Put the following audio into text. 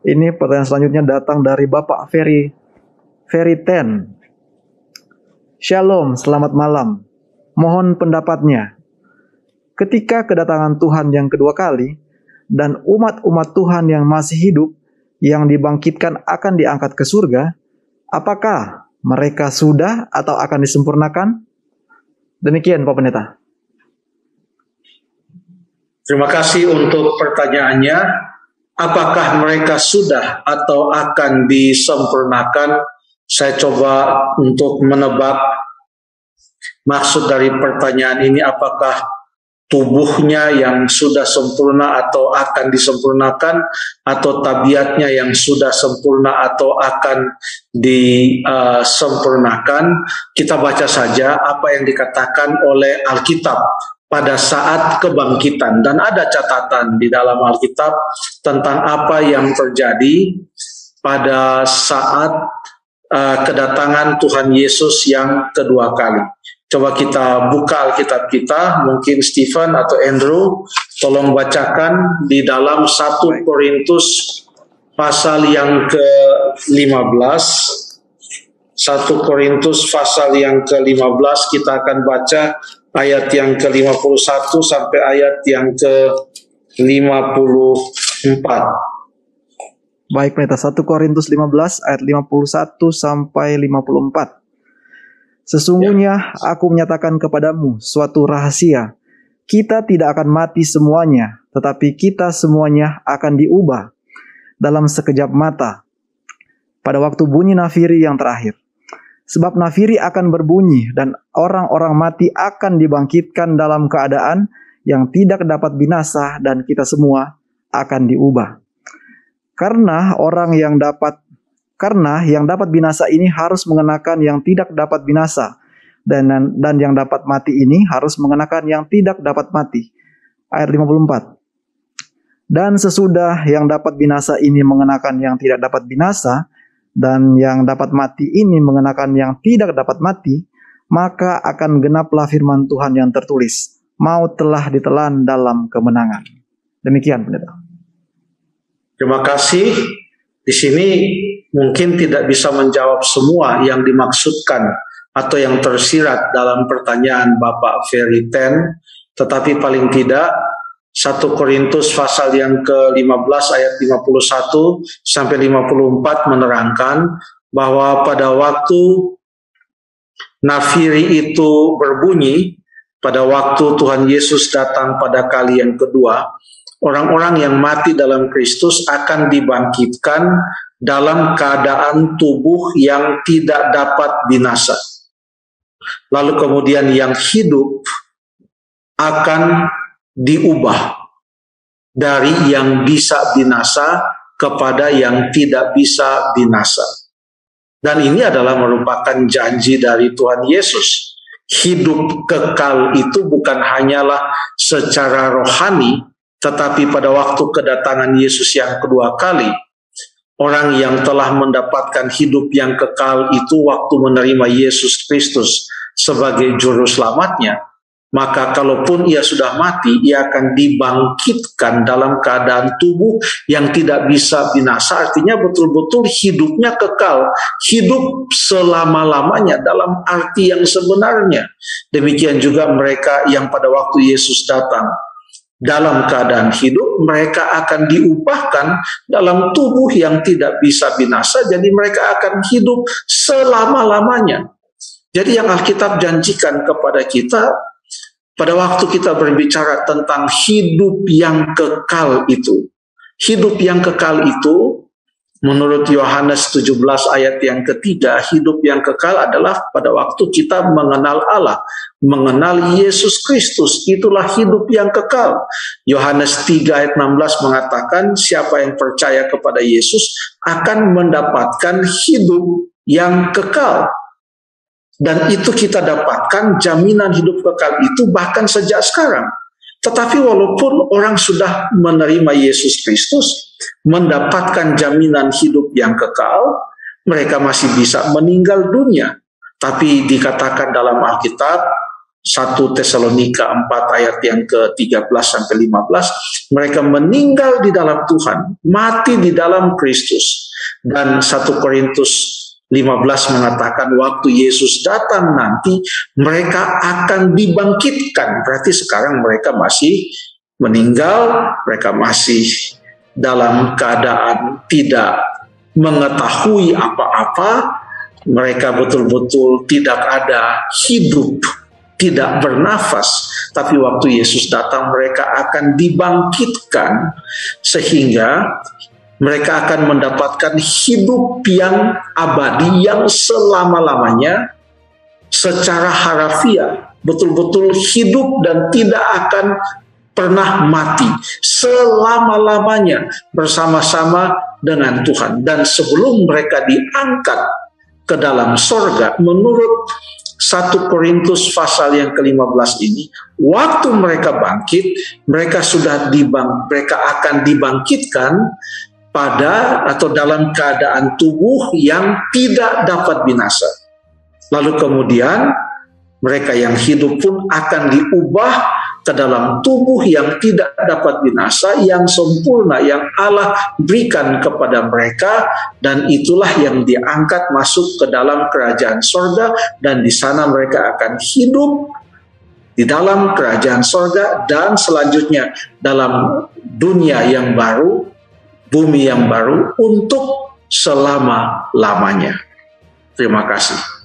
Ini pertanyaan selanjutnya datang dari Bapak Ferry Ferry Ten. Shalom, selamat malam. Mohon pendapatnya. Ketika kedatangan Tuhan yang kedua kali dan umat-umat Tuhan yang masih hidup yang dibangkitkan akan diangkat ke surga, apakah mereka sudah atau akan disempurnakan? Demikian Pak Pendeta. Terima kasih untuk pertanyaannya apakah mereka sudah atau akan disempurnakan? Saya coba untuk menebak maksud dari pertanyaan ini. Apakah tubuhnya yang sudah sempurna atau akan disempurnakan? Atau tabiatnya yang sudah sempurna atau akan disempurnakan? Kita baca saja apa yang dikatakan oleh Alkitab pada saat kebangkitan dan ada catatan di dalam Alkitab tentang apa yang terjadi pada saat uh, kedatangan Tuhan Yesus yang kedua kali. Coba kita buka Alkitab kita, mungkin Stephen atau Andrew, tolong bacakan di dalam 1 Korintus pasal yang ke-15. 1 Korintus pasal yang ke-15 kita akan baca ayat yang ke-51 sampai ayat yang ke-54. Baik, Pendeta. 1 Korintus 15 ayat 51 sampai 54. Sesungguhnya ya. aku menyatakan kepadamu suatu rahasia. Kita tidak akan mati semuanya, tetapi kita semuanya akan diubah dalam sekejap mata pada waktu bunyi nafiri yang terakhir. Sebab nafiri akan berbunyi dan orang-orang mati akan dibangkitkan dalam keadaan yang tidak dapat binasa dan kita semua akan diubah. Karena orang yang dapat karena yang dapat binasa ini harus mengenakan yang tidak dapat binasa dan dan yang dapat mati ini harus mengenakan yang tidak dapat mati. Ayat 54. Dan sesudah yang dapat binasa ini mengenakan yang tidak dapat binasa, dan yang dapat mati ini mengenakan yang tidak dapat mati, maka akan genaplah firman Tuhan yang tertulis, maut telah ditelan dalam kemenangan. Demikian pendeta. Terima kasih. Di sini mungkin tidak bisa menjawab semua yang dimaksudkan atau yang tersirat dalam pertanyaan Bapak Ferry Ten, tetapi paling tidak 1 Korintus pasal yang ke-15 ayat 51 sampai 54 menerangkan bahwa pada waktu nafiri itu berbunyi, pada waktu Tuhan Yesus datang pada kali yang kedua, orang-orang yang mati dalam Kristus akan dibangkitkan dalam keadaan tubuh yang tidak dapat binasa. Lalu kemudian yang hidup akan diubah dari yang bisa binasa kepada yang tidak bisa binasa. Dan ini adalah merupakan janji dari Tuhan Yesus. Hidup kekal itu bukan hanyalah secara rohani, tetapi pada waktu kedatangan Yesus yang kedua kali, orang yang telah mendapatkan hidup yang kekal itu waktu menerima Yesus Kristus sebagai juru selamatnya, maka kalaupun ia sudah mati, ia akan dibangkitkan dalam keadaan tubuh yang tidak bisa binasa. Artinya betul-betul hidupnya kekal, hidup selama-lamanya dalam arti yang sebenarnya. Demikian juga mereka yang pada waktu Yesus datang dalam keadaan hidup, mereka akan diubahkan dalam tubuh yang tidak bisa binasa, jadi mereka akan hidup selama-lamanya. Jadi yang Alkitab janjikan kepada kita pada waktu kita berbicara tentang hidup yang kekal itu, hidup yang kekal itu menurut Yohanes 17 ayat yang ketiga, hidup yang kekal adalah pada waktu kita mengenal Allah, mengenal Yesus Kristus, itulah hidup yang kekal. Yohanes 3 ayat 16 mengatakan siapa yang percaya kepada Yesus akan mendapatkan hidup yang kekal. Dan itu kita dapatkan jaminan hidup kekal itu bahkan sejak sekarang. Tetapi walaupun orang sudah menerima Yesus Kristus, mendapatkan jaminan hidup yang kekal, mereka masih bisa meninggal dunia. Tapi dikatakan dalam Alkitab, 1 Tesalonika 4 ayat yang ke-13 sampai 15 mereka meninggal di dalam Tuhan mati di dalam Kristus dan 1 Korintus 15 mengatakan waktu Yesus datang nanti mereka akan dibangkitkan. Berarti sekarang mereka masih meninggal mereka masih dalam keadaan tidak mengetahui apa-apa. Mereka betul-betul tidak ada hidup tidak bernafas, tapi waktu Yesus datang mereka akan dibangkitkan sehingga mereka akan mendapatkan hidup yang abadi yang selama-lamanya secara harafiah betul-betul hidup dan tidak akan pernah mati selama-lamanya bersama-sama dengan Tuhan. Dan sebelum mereka diangkat ke dalam sorga menurut 1 Korintus pasal yang ke-15 ini, waktu mereka bangkit, mereka sudah dibang, mereka akan dibangkitkan pada atau dalam keadaan tubuh yang tidak dapat binasa. Lalu kemudian mereka yang hidup pun akan diubah ke dalam tubuh yang tidak dapat binasa, yang sempurna, yang Allah berikan kepada mereka, dan itulah yang diangkat masuk ke dalam kerajaan sorga, dan di sana mereka akan hidup di dalam kerajaan sorga, dan selanjutnya dalam dunia yang baru, bumi yang baru, untuk selama-lamanya. Terima kasih.